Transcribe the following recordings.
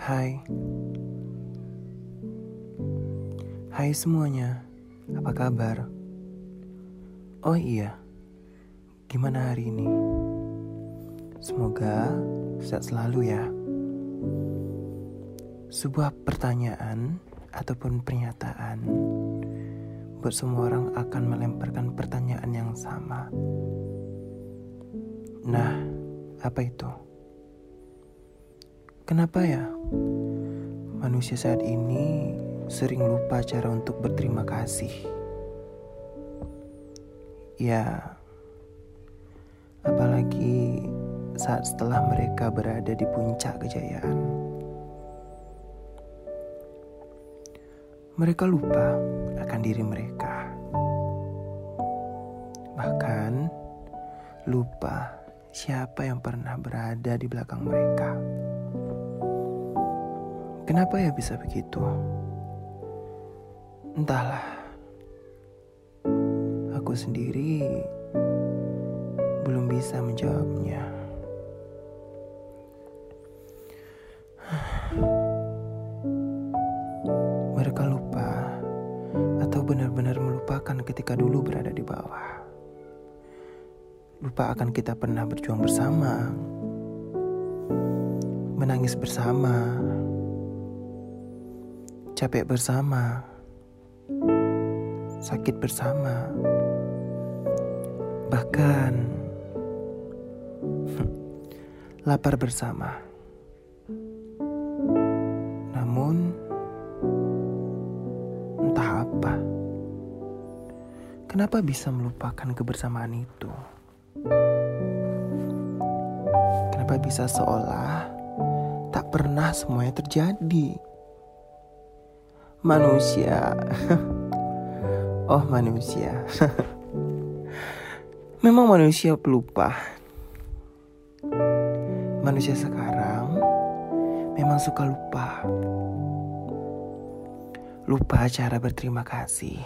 Hai Hai semuanya Apa kabar? Oh iya Gimana hari ini? Semoga sehat selalu ya Sebuah pertanyaan Ataupun pernyataan Buat semua orang akan melemparkan pertanyaan yang sama Nah, apa itu? Kenapa ya manusia saat ini sering lupa cara untuk berterima kasih? Ya, apalagi saat setelah mereka berada di puncak kejayaan. Mereka lupa akan diri mereka. Bahkan lupa siapa yang pernah berada di belakang mereka. Kenapa ya bisa begitu? Entahlah. Aku sendiri belum bisa menjawabnya. Mereka lupa atau benar-benar melupakan ketika dulu berada di bawah lupa akan kita pernah berjuang bersama, menangis bersama, capek bersama, sakit bersama, bahkan lapar bersama. Namun, entah apa, kenapa bisa melupakan kebersamaan itu? Kenapa bisa seolah tak pernah semuanya terjadi? Manusia. oh, manusia. Memang manusia pelupa. Manusia sekarang memang suka lupa. Lupa cara berterima kasih.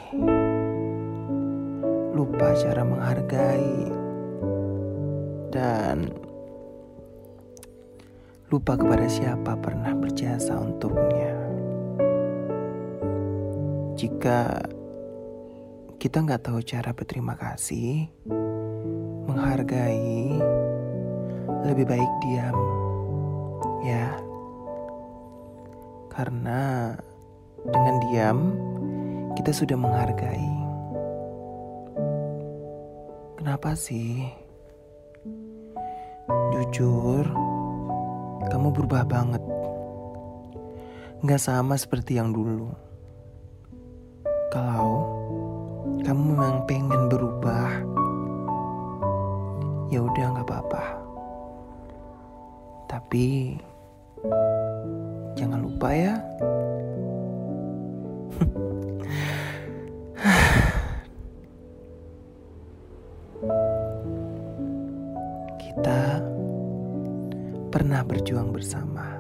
Lupa cara menghargai dan lupa kepada siapa pernah berjasa untuknya. Jika kita nggak tahu cara berterima kasih, menghargai, lebih baik diam, ya. Karena dengan diam, kita sudah menghargai. Kenapa sih? Jujur, kamu berubah banget. Gak sama seperti yang dulu. Kalau kamu memang pengen berubah, ya udah nggak apa-apa. Tapi jangan lupa ya. Kita pernah berjuang bersama.